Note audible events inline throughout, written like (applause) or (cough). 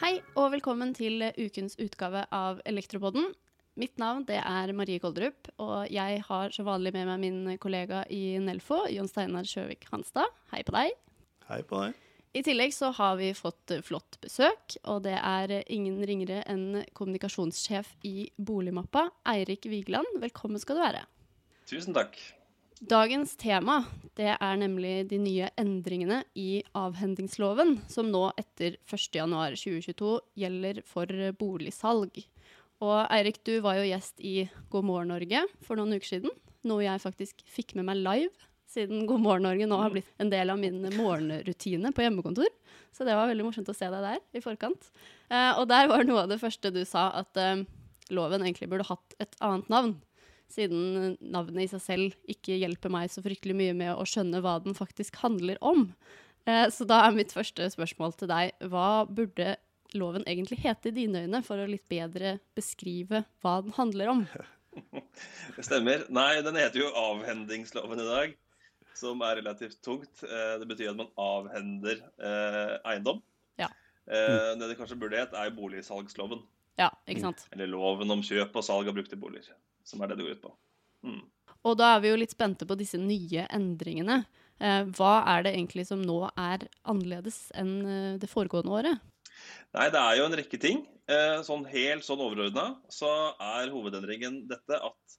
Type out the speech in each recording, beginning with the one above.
Hei og velkommen til ukens utgave av Elektropodden. Mitt navn det er Marie Kolderup, og jeg har som vanlig med meg min kollega i Nelfo, Jon Steinar Sjøvik Hanstad. Hei på deg. Hei på deg. I tillegg så har vi fått flott besøk, og det er ingen ringere enn kommunikasjonssjef i Boligmappa, Eirik Vigeland. Velkommen skal du være. Tusen takk. Dagens tema det er nemlig de nye endringene i avhendingsloven, som nå etter 1.1.2022 gjelder for boligsalg. Og Eirik, du var jo gjest i God morgen Norge for noen uker siden. Noe jeg faktisk fikk med meg live, siden God morgen Norge nå har blitt en del av min morgenrutine på hjemmekontor. Så det var veldig morsomt å se deg der i forkant. Eh, og der var noe av det første du sa, at eh, loven egentlig burde hatt et annet navn siden navnet i seg selv ikke hjelper meg så fryktelig mye med å skjønne hva den faktisk handler om. Eh, så da er mitt første spørsmål til deg, hva burde loven egentlig hete i dine øyne, for å litt bedre beskrive hva den handler om? (laughs) Det stemmer. Nei, den heter jo avhendingsloven i dag, som er relativt tungt. Eh, det betyr at man avhender eh, eiendom. Ja. Det det kanskje burde het, er boligsalgsloven. Ja, ikke sant? Eller loven om kjøp og salg av brukte boliger, som er det det går ut på. Mm. Og da er vi jo litt spente på disse nye endringene. Eh, hva er det egentlig som nå er annerledes enn eh, det foregående året? Nei, det er jo en rekke ting. Eh, sånn helt sånn overordna så er hovedendringen dette at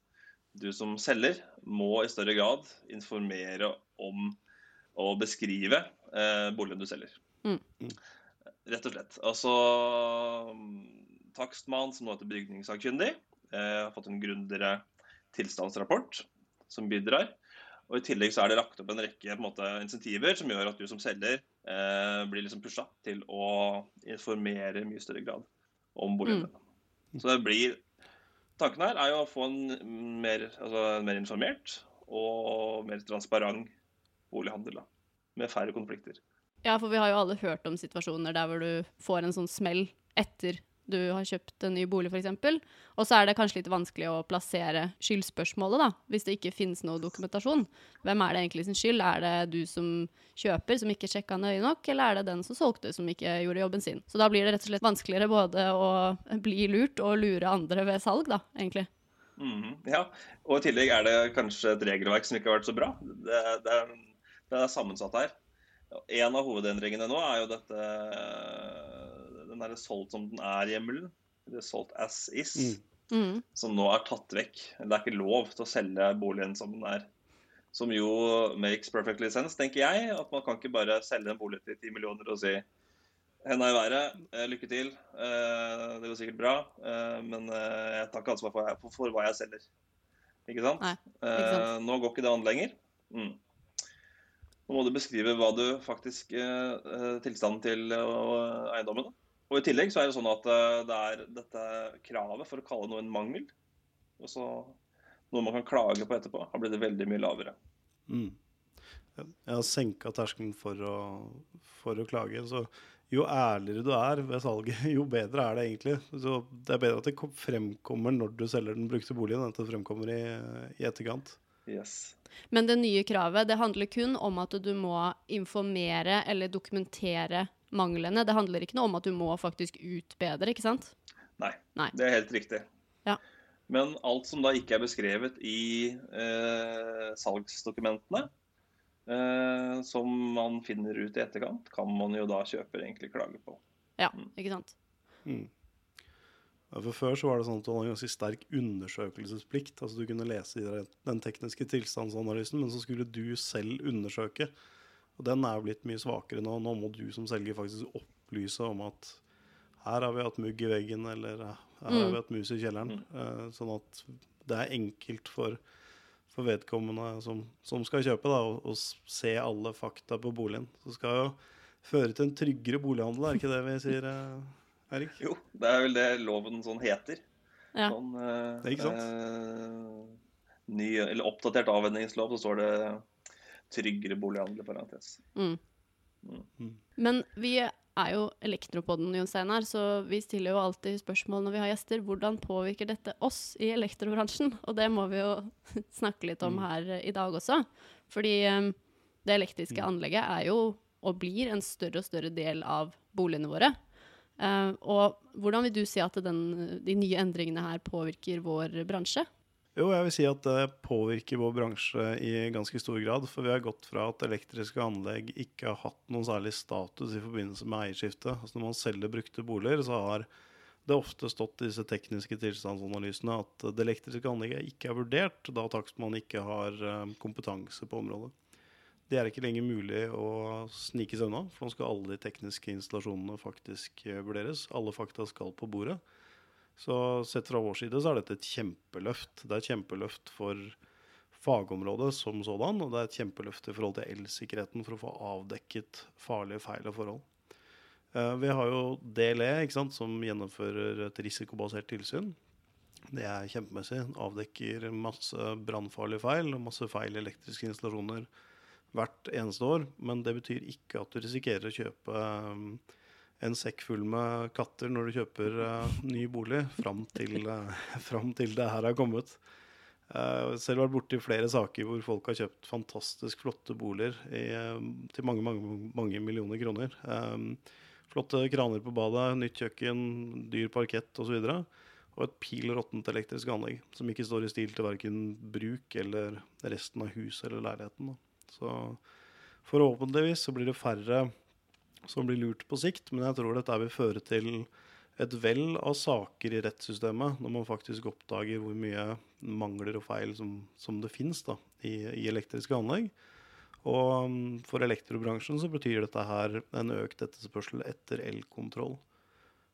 du som selger må i større grad informere om og beskrive eh, boligen du selger. Mm. Rett og slett. Altså takstmann, som nå heter bygningssakkyndig, eh, har fått en grundigere tilstandsrapport som bidrar. Og I tillegg så er det lagt opp en rekke på en måte, insentiver som gjør at du som selger eh, blir liksom pusha til å informere i mye større grad om boligen Mm. Så det blir Tanken her er jo å få en mer, altså, en mer informert og mer transparent bolighandel. Da, med færre konflikter. Ja, for vi har jo alle hørt om situasjoner der hvor du får en sånn smell etter du har kjøpt en ny bolig, f.eks. Og så er det kanskje litt vanskelig å plassere skyldspørsmålet, da, hvis det ikke finnes noe dokumentasjon. Hvem er det egentlig sin skyld? Er det du som kjøper, som ikke sjekka nøye nok, eller er det den som solgte, som ikke gjorde jobben sin? Så da blir det rett og slett vanskeligere både å bli lurt og lure andre ved salg, da, egentlig. Mhm, ja, og i tillegg er det kanskje et regelverk som ikke har vært så bra. Det, det, er, det er sammensatt her. En av hovedendringene nå er jo dette den er solgt som den er-hjemmelen. Eller solgt as is. Mm. Som nå er tatt vekk. Det er ikke lov til å selge boligen som den er. Som jo makes perfectly sense, tenker jeg. At man kan ikke bare selge en bolig til 10 millioner og si henda i været, eh, lykke til, eh, det går sikkert bra, eh, men jeg tar ikke ansvar for, for, for hva jeg selger. Ikke sant? Nei, ikke sant. Nå går ikke det an lenger. Mm. Nå må du beskrive hva du faktisk Tilstanden til eiendommen. Og I tillegg så er det sånn at det er dette kravet for å kalle noe en mangel, altså noe man kan klage på etterpå, har blitt veldig mye lavere. Mm. Jeg har senka terskelen for for å klage. Så jo ærligere du er ved salget, (laughs) jo bedre er det egentlig. Så det er bedre at det fremkommer når du selger den brukte boligen, enn at det fremkommer i, i etterkant. Yes. Men det nye kravet det handler kun om at du må informere eller dokumentere manglene. Det handler ikke noe om at du må faktisk utbedre, ikke sant? Nei, Nei. det er helt riktig. Ja. Men alt som da ikke er beskrevet i eh, salgsdokumentene, eh, som man finner ut i etterkant, kan man jo da kjøper egentlig klage på. Ja, ikke sant? Mm. Ja, For Før så var det sånn at du hadde en ganske sterk undersøkelsesplikt. altså Du kunne lese i den tekniske tilstandsanalysen, men så skulle du selv undersøke. Og Den er jo blitt mye svakere nå. Nå må du som selger faktisk opplyse om at her har vi hatt mugg i veggen, eller her har Mm. vi hatt mus i kjelleren. Eh, sånn at det er enkelt for, for vedkommende som, som skal kjøpe, da, å, å se alle fakta på boligen. Så skal jo føre til en tryggere bolighandel, er ikke det vi sier, eh, Erik? Jo, det er vel det loven sånn heter. Ja. Sånn, uh, Det er ikke sant? Uh, ny, eller oppdatert avvenningslov, så står det 'tryggere bolighandel' parentes. Mm. Mm. Men vi er jo Elektropodden, Jon Steinar, så vi stiller jo alltid spørsmål når vi har gjester. Hvordan påvirker dette oss i elektrobransjen? Og det må vi jo (laughs) snakke litt om Mm. her i dag også. Fordi eh, det elektriske Mm. anlegget er jo og blir en større og større del av boligene våre. Eh, og hvordan vil du si at den, de nye endringene her påvirker vår bransje? Jo, jeg vil si at det påvirker vår bransje i ganske stor grad. For vi har gått fra at elektriske anlegg ikke har hatt noen særlig status i forbindelse med eierskifte. Altså når man selger brukte boliger, så har det ofte stått i disse tekniske tilstandsanalysene at det elektriske anlegget ikke er vurdert, da takstmannen ikke har eh, kompetanse på området. Det er ikke lenger mulig å snike seg unna, for nå skal alle de tekniske installasjonene faktisk eh, vurderes. Alle fakta skal på bordet. Så sett fra vår side så er dette et kjempeløft. Det er et kjempeløft for fagområdet som sådan, og det er et kjempeløft i forhold til elsikkerheten for å få avdekket farlige feil og forhold. Eh, vi har jo DLE, ikke sant, som gjennomfører et risikobasert tilsyn. Det er kjempemessig. Avdekker masse brannfarlige feil og masse feil i elektriske installasjoner hvert eneste år. Men det betyr ikke at du risikerer å kjøpe eh, en sekk full med katter når du kjøper uh, ny bolig, fram til, uh, (laughs) fram til, det her har kommet. Uh, selv vært borti flere saker hvor folk har kjøpt fantastisk flotte boliger i, til mange, mange, mange millioner kroner. Um, flotte kraner på badet, nytt kjøkken, dyr parkett osv. Og, og et pil råttent elektrisk anlegg som ikke står i stil til verken bruk eller resten av huset eller leiligheten. Så forhåpentligvis så blir det færre som blir lurt på sikt, men jeg tror dette vil føre til et vell av saker i rettssystemet, når man faktisk oppdager hvor mye mangler og feil som, som det fins i, i, elektriske anlegg. Og um, for elektrobransjen så betyr dette her en økt etterspørsel etter elkontroll.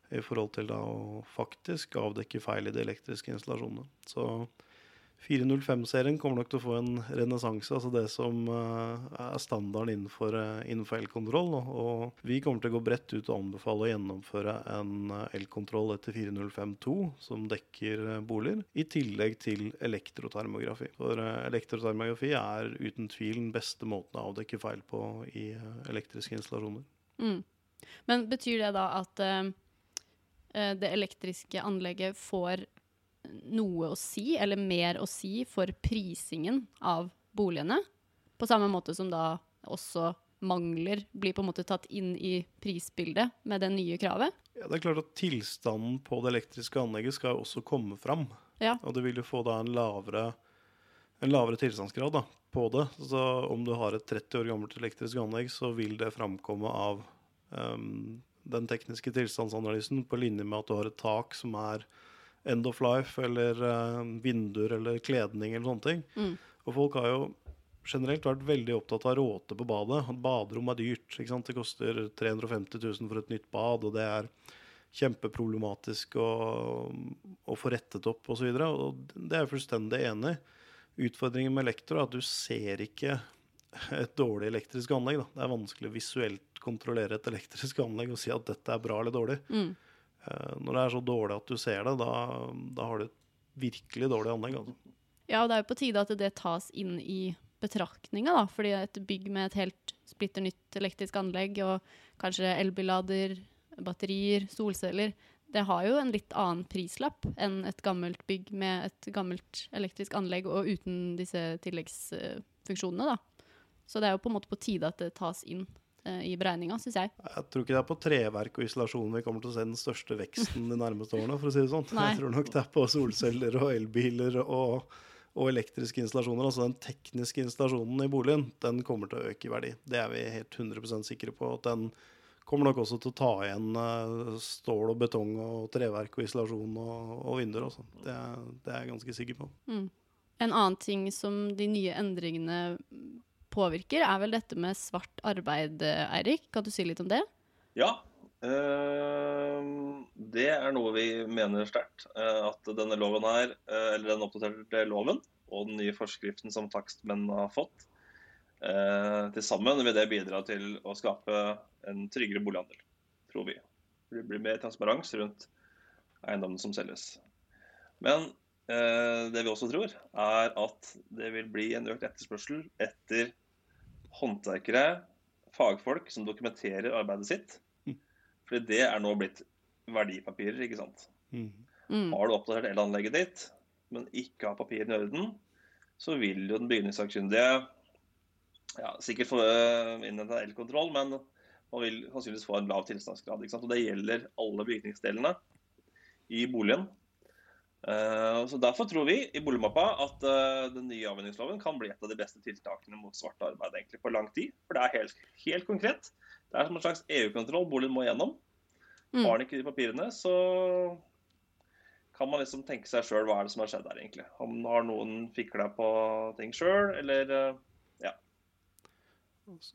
I forhold til da å faktisk avdekke feil i de elektriske installasjonene. Så 405-serien kommer nok til å få en renessanse, altså det som uh, er standarden innenfor, uh, innenfor elkontroll. Og vi kommer til å gå bredt ut og anbefale å gjennomføre en uh, elkontroll etter 405-2 som dekker boliger, i tillegg til elektrotermografi. For elektrotermografi er uten tvil den beste måten å avdekke feil på i elektriske installasjoner. Mm. Men betyr det da at det elektriske anlegget får noe å si, eller mer å si, for prisingen av boligene. På samme måte som da også mangler blir på en måte tatt inn i prisbildet med det nye kravet. Ja, det er klart at Tilstanden på det elektriske anlegget skal også komme fram. Ja. Og du vil jo få da en lavere, en lavere tilstandsgrad da, på det. Så om du har et 30 år gammelt elektrisk anlegg, så vil det framkomme av um, den tekniske tilstandsanalysen på linje med at du har et tak som er end of life eller uh, vinduer eller kledning eller sånne ting. Mm. Og folk har jo generelt vært veldig opptatt av råte på badet. Baderom er dyrt. ikke sant? Det koster 350 000 for et nytt bad, og det er kjempeproblematisk å, å få rettet opp osv. Det er jeg fullstendig enig i. Utfordringen med elektro er at du ser ikke et dårlig elektrisk anlegg. Da. Det er vanskelig visuelt kontrollere et elektrisk anlegg og si at dette er bra eller dårlig. Mm. Eh, når det er så dårlig at du ser det, da, da har du et virkelig dårlig anlegg. Altså. Ja, og det er jo på tide at det tas inn i betraktninga, da. Fordi et bygg med et helt splitter nytt elektrisk anlegg og kanskje elbillader, batterier, solceller, det har jo en litt annen prislapp enn et gammelt bygg med et gammelt elektrisk anlegg og uten disse tilleggsfunksjonene, da. Så det er jo på en måte på tide at det tas inn i beregninga, syns jeg. Jeg tror ikke det er på treverk og isolasjon vi kommer til å se den største veksten de nærmeste årene, for å si det sånn. (laughs) Jeg tror nok det er på solceller og elbiler og, og elektriske installasjoner. Altså den tekniske installasjonen i boligen, den kommer til å øke i verdi. Det er vi helt 100% sikre på. at den kommer nok også til å ta igjen uh, stål og betong og treverk og isolasjon og, og vinduer. Også. Det, det, er jeg ganske sikker på. Mm. En annen ting som de nye endringene påvirker, er vel dette med svart arbeid, Eirik. Kan du si litt om det? Ja. Øh, det er noe vi mener sterkt. Øh, at denne loven her, øh, eller den oppdaterte loven og den nye forskriften som takstmenn har fått, til sammen vil det bidra til å skape en tryggere bolighandel, tror vi. Det blir mer transparens rundt eiendommen som selges. Men det vi også tror, er at det vil bli en økt etterspørsel etter håndverkere, fagfolk som dokumenterer arbeidet sitt. Mm. Fordi det er nå blitt verdipapirer, ikke sant. Mm. Mm. Har du oppdatert elanlegget ditt, men ikke har papirene i orden, så vil jo den bygningssakkyndige ja, sikkert få innhenta innhente elkontroll, men man vil sannsynligvis få en lav tilstandsgrad. ikke sant? Og det gjelder alle bygningsdelene i boligen. Uh, så Derfor tror vi i boligmappa at uh, den nye avvenningsloven kan bli et av de beste tiltakene mot svart arbeid egentlig på lang tid. For det er helt, helt konkret. Det er som en slags EU-kontroll boligen må gjennom. Mm. Har den ikke de papirene, så kan man liksom tenke seg sjøl hva er det som har skjedd her, egentlig. Om har noen fikla på ting sjøl, eller uh, ja.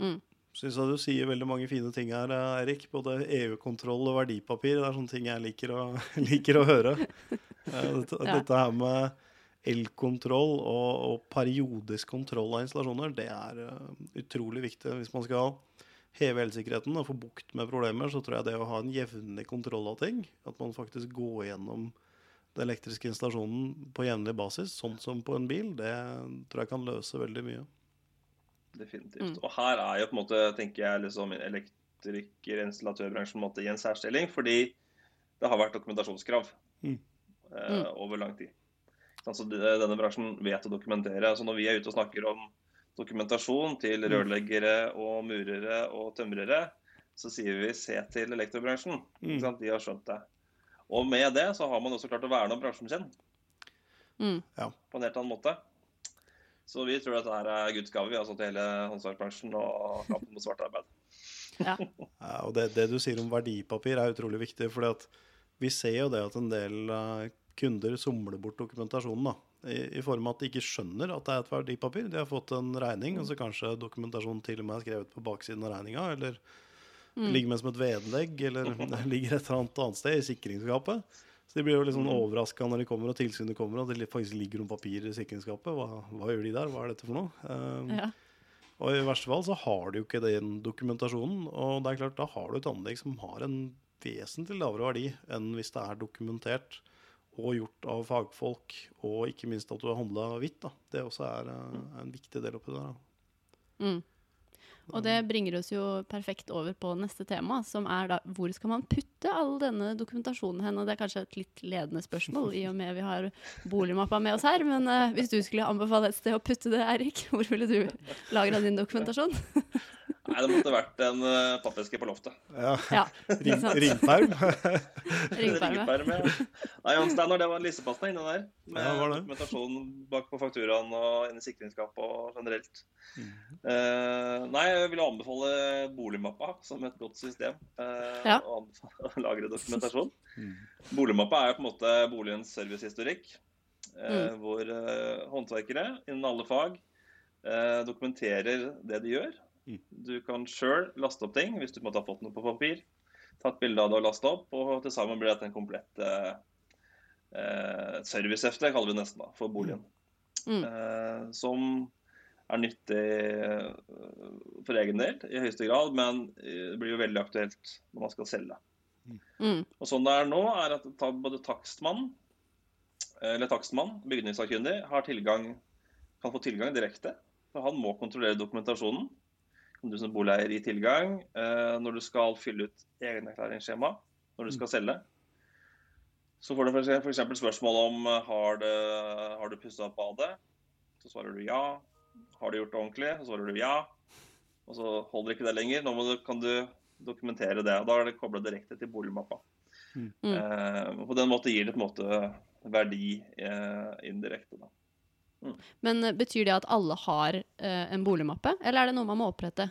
Mm. Syns du sier veldig mange fine ting her, Erik. Både EU-kontroll og verdipapir. Det er sånne ting jeg liker å, (laughs) liker å høre. Dette, ja. dette, her med elkontroll og, og, periodisk kontroll av installasjoner, det er uh, utrolig viktig. Hvis man skal heve elsikkerheten og få bukt med problemer, så tror jeg det å ha en jevnlig kontroll av ting, at man faktisk går gjennom den elektriske installasjonen på jevnlig basis, sånn som på en bil, det tror jeg kan løse veldig mye. Definitivt. Mm. Og her er jo på en måte, tenker jeg, liksom elektriker- installatørbransjen i en særstilling, fordi det har vært dokumentasjonskrav mm. eh, mm. over lang tid. Altså, denne bransjen vet å dokumentere. Så når vi er ute og snakker om dokumentasjon til mm. rørleggere og murere og tømrere, så sier vi se til elektrobransjen. Mm. De har skjønt det. Og med det så har man også klart å verne om bransjen sin. Mm. På en helt annen måte. Så vi tror at dette er Guds gave vi har til hele håndverksbransjen og kampen mot svart arbeid. Ja. (laughs) ja og det, det, du sier om verdipapir er utrolig viktig. For vi ser jo det at en del uh, kunder somler bort dokumentasjonen. da, i, i, form av at de ikke skjønner at det er et verdipapir. De har fått en regning, og så kanskje dokumentasjonen til og med er skrevet på baksiden av regninga. Eller mm. ligger med som et vedlegg, eller (laughs) (laughs) ligger et eller annet annet sted i sikringsskapet. Så de blir jo liksom mm. overraska når de kommer og tilsynet kommer og det faktisk ligger noen papirer i sikringsskapet. Hva, hva, gjør de der? Hva er dette for noe? Um, ja. Og i verste fall så har de jo ikke den dokumentasjonen. Og det er klart, da har du et anlegg som har en vesentlig lavere verdi enn hvis det er dokumentert og gjort av fagfolk, og ikke minst at du har handla hvitt. da. Det også er uh, en viktig del oppi der. Da. Mm. Og det bringer oss jo perfekt over på neste tema, som er da hvor skal man putte all denne dokumentasjonen hen? Og det er kanskje et litt ledende spørsmål, i og med vi har boligmappa med oss her. Men uh, hvis du skulle anbefale et sted å putte det, Eirik, hvor ville du lagra din dokumentasjon? (laughs) Nei, det måtte vært en uh, pappeske på loftet. Ja. ja Ring, ringperm. (laughs) ringperm, ja. Nei, Jan Steinar, det var en lissepasta inne der. Med ja, dokumentasjon bak på fakturaen og inn i sikringsskapet og generelt. Mm. Uh, nei, jeg vil anbefale boligmappa som et godt system. Uh, ja. Å, å lagre dokumentasjon. Mm. Boligmappa er på en måte boligens servicehistorikk. Mm. Hvor håndverkere innen alle fag dokumenterer det de gjør. Du kan sjøl laste opp ting hvis du måtte ha fått noe på papir. Ta et bilde av det og laste opp, og til sammen blir dette en komplett eh, eh servicehefte, kaller vi det nesten, da, for boligen. Mm. mm. Eh, som er nyttig eh, for egen del i høyeste grad, men det blir jo veldig aktuelt når man skal selge. Mm. Og sånn det er nå, er at både takstmann, eller takstmann, bygningssakkyndig, kan få tilgang direkte. For han må kontrollere dokumentasjonen du som boligeier i tilgang eh, når du skal fylle ut egenerklæringsskjema når du skal selge. Så får du f.eks. spørsmål om eh, har, du, har du pussa opp badet. Så svarer du ja. Har du gjort det ordentlig? Så svarer du ja. Og så holder ikke det lenger. Nå du, kan du dokumentere det. og Da er det kobla direkte til boligmappa. Mm. Eh, på den måten gir det på en måte verdi eh, indirekte. da. Mm. Men eh, betyr det at alle har uh, en boligmappe, eller er det noe man må opprette?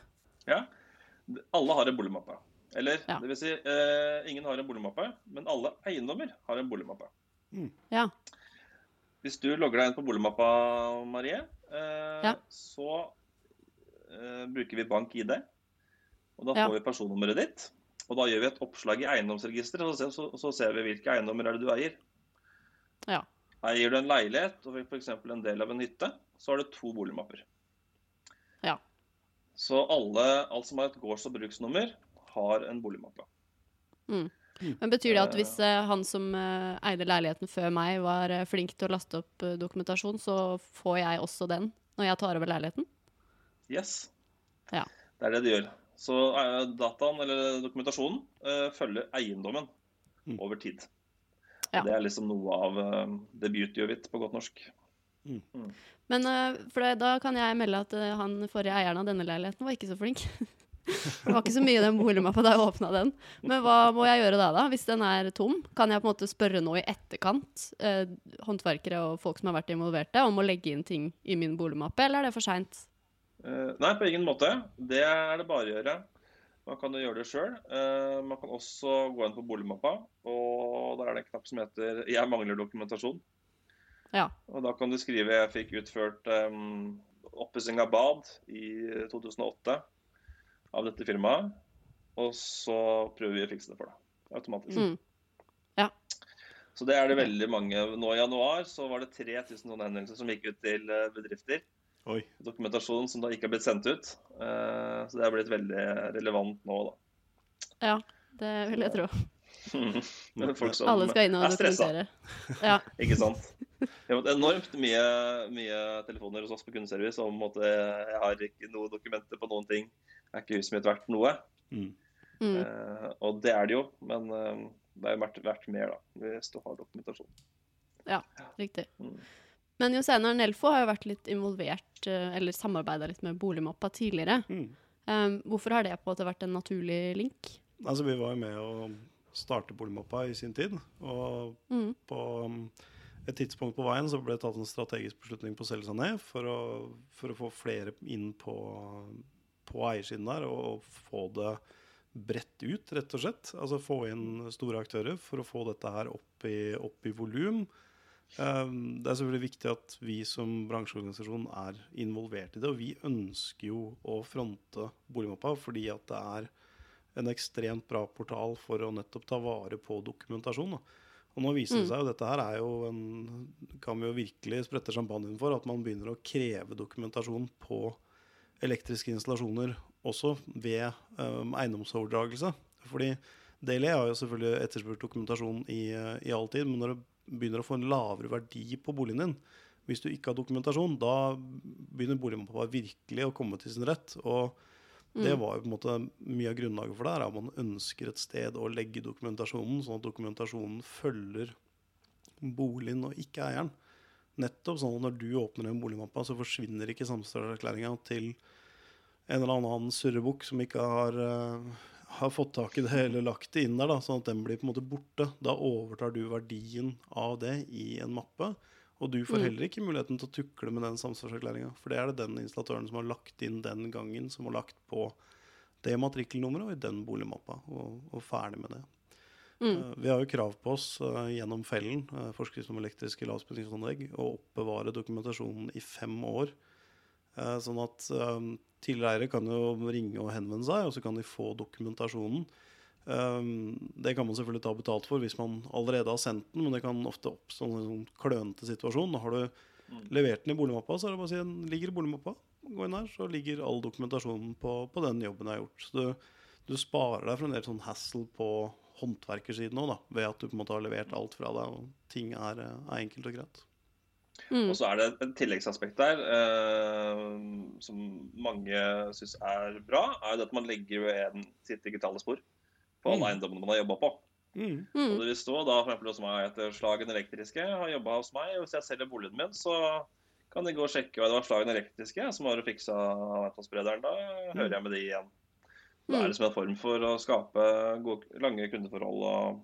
Ja, alle har en boligmappe. Eller ja. det vil si, uh, ingen har en boligmappe, men alle eiendommer har en boligmappe. Mm. Ja. Hvis du logger deg inn på boligmappa, Marie, uh, ja. så bruker vi bank-ID. Og da får vi personnummeret ditt. Og da gjør vi et oppslag i eiendomsregisteret, og så, så, så, ser vi hvilke eiendommer er det du eier. Ja. Eier du en leilighet og f.eks. en del av en hytte, så har du to boligmapper. Ja. Så alle, alt som har et gårds- og bruksnummer, har en boligmappe. Mm. Men Betyr det at hvis uh, han som uh, eide leiligheten før meg, var flink til å laste opp dokumentasjon, så får jeg også den når jeg tar over leiligheten? Yes. Ja. Det er det det gjør. Så dataen, eller dokumentasjonen, følger eiendommen mm. over tid. Ja. Det er liksom noe av uh, the beauty of it, på godt norsk. Men uh, for det, da kan jeg melde at uh, han forrige eieren av denne leiligheten var ikke så flink. (laughs) det var ikke så mye den boligmappa da jeg åpna den. Men hva må jeg gjøre da, da? Hvis den er tom? Kan jeg på en måte spørre nå i etterkant, eh, håndverkere og folk som har vært involverte, om å legge inn ting i min boligmappe, eller er det for seint? Eh, nei, på ingen måte. Det er det bare å gjøre. Man kan jo gjøre det sjøl. man kan også gå inn på boligmappa, og der er det en knapp som heter (laughs) 'Jeg mangler dokumentasjon'. Ja. Og da kan du skrive 'Jeg fikk utført um, oppussing av bad i 2008' av dette firmaet. Og så prøver vi å fikse det for deg automatisk. Mm. Så det er det veldig mange. Nå i januar så var det 3000 sånne henvendelser som gikk ut til eh, bedrifter. Oi. Dokumentasjon som da ikke har blitt sendt ut. Eh, Så det er blitt veldig relevant nå, da. Ja, det vil jeg tro. (laughs) Men folk som Alle skal inn og er dokumentere. Ja. (laughs) Ikke sant? Vi har fått enormt mye, mye telefoner hos oss på kundeservice om at jeg har ikke noe dokumenter på noen ting. Er ikke huset mitt verdt noe? Mm. Mm. Eh, og det er det jo, men uh, det er jo verdt, verdt mer da, hvis du har dokumentasjon. Ja, Riktig. Mm. Men Jo Steinar Nelfo har jo vært litt involvert, eh, eller samarbeida litt med Boligmappa tidligere. Mm. Um, hvorfor har det på en måte vært en naturlig link? Altså, vi var jo med å starte Boligmappa i sin tid. Og Mm. på um, et tidspunkt på veien så ble det tatt en strategisk beslutning på å selge seg ned for å, for å få flere inn på, på eiersiden der og få det bredt ut, rett og slett. Altså få inn store aktører for å få dette her opp i, opp i volum. Um, det er selvfølgelig viktig at vi som bransjeorganisasjon er involvert i det, og vi ønsker jo å fronte Boligmappa fordi at det er en ekstremt bra portal for å nettopp ta vare på dokumentasjon. Da. Og nå viser det Mm. seg jo, dette her er jo en Kan vi jo virkelig sprette champagnen for, at man begynner å kreve dokumentasjon på elektriske installasjoner også ved um, eiendomsoverdragelse. Fordi Daily har jo selvfølgelig etterspurt dokumentasjon i, i all tid, men når det begynner å få en lavere verdi på boligen din, hvis du ikke har dokumentasjon, da begynner boligmappa virkelig å komme til sin rett. Og det Mm. var jo på en måte mye av grunnlaget for det, er at man ønsker et sted å legge dokumentasjonen, sånn at dokumentasjonen følger boligen og ikke eieren. Nettopp sånn at når du åpner en boligmappa, så forsvinner ikke samstandserklæringa til en eller annen surrebukk som ikke har, eh, har fått tak i det eller lagt det inn der, da, sånn at den blir på en måte borte. Da overtar du verdien av det i en mappe. Og du får Mm. heller ikke muligheten til å tukle med den samsvarserklæringa. For det er det den installatøren som har lagt inn den gangen, som har lagt på det matrikkelnummeret og i den boligmappa, og, og ferdig med det. Mm. Eh, Vi har jo krav på oss uh, gjennom fellen, uh, forskrift om elektriske lavspenningsanlegg, å oppbevare dokumentasjonen i fem år. Eh, sånn at um, tidligere kan jo ringe og henvende seg, og så kan de få dokumentasjonen. Um, det kan man selvfølgelig ta betalt for hvis man allerede har sendt den, men det kan ofte oppstå en sånn klønete situasjon. Da har du Mm. levert den i boligmappa, så er det bare å si den ligger i boligmappa. Gå inn her, så ligger all dokumentasjonen på, på den jobben jeg har gjort. Så du, du sparer deg for en del sånn hassle på håndverkersiden òg, ved at du på en måte har levert alt fra deg, og ting er, er enkelt og greit. Mm. Og så er det et tilleggsaspekt der eh, som mange syns er bra, er det at man legger jo igjen sitt digitale spor på alle Mm. eiendommene man har jobba på. Mm. Og Mm. det vil stå da for eksempel hos meg etter Slagen Elektriske har jobba hos meg. og Hvis jeg selger boligen min, så kan de gå og sjekke hva det var Slagen Elektriske som har fiksa avfallssprederen. Da hører jeg med de igjen. Da Mm. er det som en form for å skape gode, lange kundeforhold og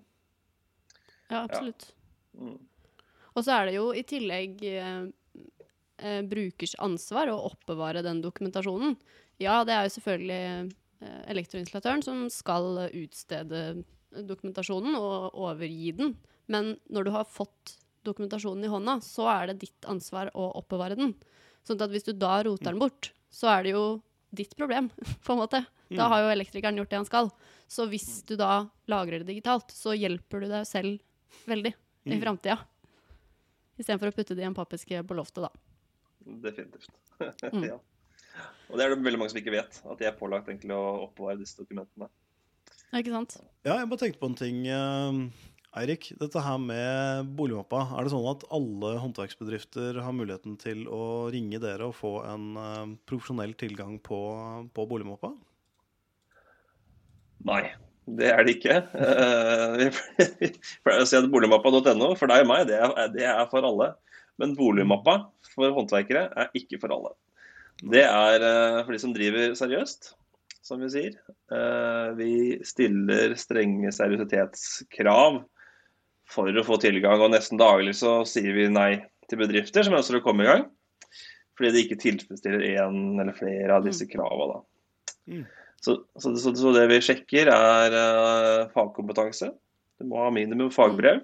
Ja, absolutt. mm. Og så er det jo i tillegg eh, eh, brukers ansvar å oppbevare den dokumentasjonen. Ja, det er jo selvfølgelig eh, elektroinstallatøren som skal utstede dokumentasjonen og overgi den. Men når du har fått dokumentasjonen i hånda, så er det ditt ansvar å oppbevare den. Sånn at hvis du da roter den bort, så er det jo ditt problem, (laughs) på en måte. Da Mm. har jo elektrikeren gjort det han skal. Så hvis du da lagrer det digitalt, så hjelper du deg selv veldig i Mm. framtida. Istedenfor å putte det i en pappeske på loftet, da. Definitivt. (laughs) Mm. ja. Og det er det veldig mange som ikke vet, at de er pålagt egentlig å oppbevare disse dokumentene. Ikke sant? Ja, jeg bare tenkte på en ting. eh, Eirik, dette her med boligmappa. Er det sånn at alle håndverksbedrifter har muligheten til å ringe dere og få en eh, profesjonell tilgang på, på boligmappa? Nei, det er det ikke. Eh, Vi (laughs) pleier å si at boligmappa.no for deg og meg, det er, det er for alle. Men boligmappa for håndverkere er ikke for alle. Det er eh, for de som driver seriøst, som vi sier. Eh, vi stiller strenge seriøsitetskrav for å få tilgang, og nesten daglig så sier vi nei til bedrifter som ønsker å komme i gang. Fordi de ikke tilfredsstiller én eller flere av disse kravene. Mm. Så, så, så, så det vi sjekker, er uh, fagkompetanse. Du må ha minimum fagbrev.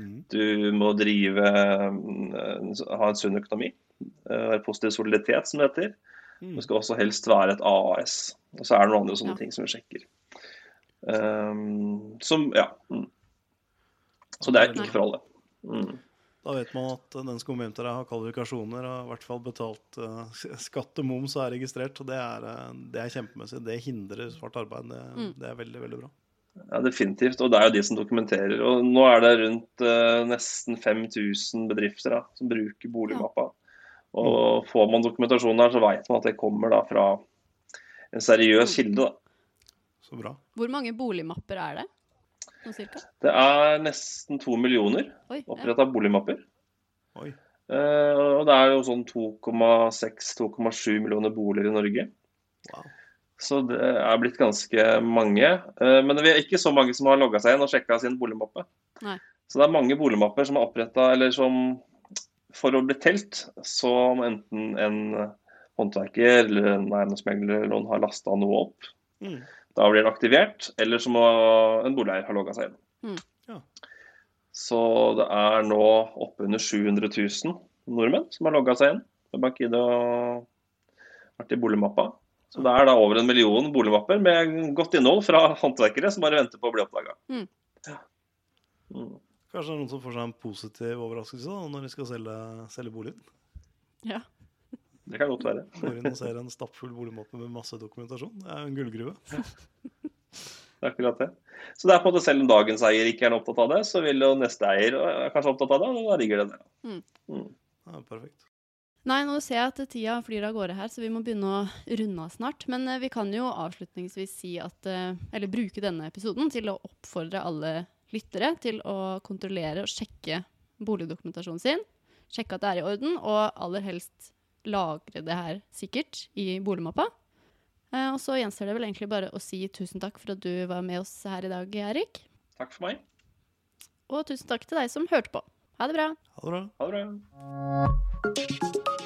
Mm. Du må drive uh, ha en sunn økonomi. Uh, positiv soliditet, som det heter. Mm. Det skal også helst være et AAS. Og så er det noen andre sånne Ja. ting som vi sjekker. Um, som, ja. Mm. Så det er ikke for alle. Mm. Da vet man at den som kommer hjem til deg, har kvalifikasjoner og i hvert fall betalt eh, (laughs) skatt og moms og er registrert. Og det er, eh, det er kjempemessig. Det hindrer svart arbeid. Det, Mm. det er veldig, veldig bra. Ja, definitivt. Og det er jo de som dokumenterer. Og nå er det rundt eh, nesten 5000 bedrifter da, som bruker boligmappa. Og får man dokumentasjon der, så vet man at det kommer da fra en seriøs kilde. da. Så bra. Hvor mange boligmapper er det? Sånn cirka? Det er nesten to millioner oppretta ja. boligmapper. Oi. Uh, og det er jo sånn 2,6-2,7 millioner boliger i Norge. Wow. Så det er blitt ganske mange. Uh, men vi er ikke så mange som har logga seg inn og sjekka sin boligmappe. Nei. Så det er mange boligmapper som er oppretta, eller som for å bli telt, så må enten en håndverker eller en eiendomsmegler eller noen har lasta noe opp. Mm. Da blir den aktivert, eller så må en boligeier ha logga seg inn. Mm. Ja. Så det er nå oppunder 700 000 nordmenn som har logga seg inn med BankID og vært i boligmappa. Så det er da over en million boligmapper med godt innhold fra håndverkere som bare venter på å bli oppdaga. Mm. Mm. Kanskje det er noen som får seg en positiv overraskelse da, når de skal selge, selge boligen. Ja. Det kan godt være. Går inn og ser en stappfull boligmappe med masse dokumentasjon. Det er en gullgruve. (laughs) Det er akkurat det. Så det er på en måte selv om dagens eier ikke er opptatt av det, så vil jo neste eier er kanskje opptatt av det, og da ligger det der. Mm. Ja, perfekt. Nei, nå ser jeg at tida flyr av gårde her, så vi må begynne å runde av snart. Men eh, vi kan jo avslutningsvis si at eh, Eller bruke denne episoden til å oppfordre alle lyttere til å kontrollere og sjekke boligdokumentasjonen sin. Sjekke at det er i orden, og aller helst lagre det her sikkert i boligmappa. Eh, og så gjenstår det vel egentlig bare å si tusen takk for at du var med oss her i dag, Erik. Takk for meg. Og tusen takk til deg som hørte på. Ha det bra. Ha det bra. Ha det bra.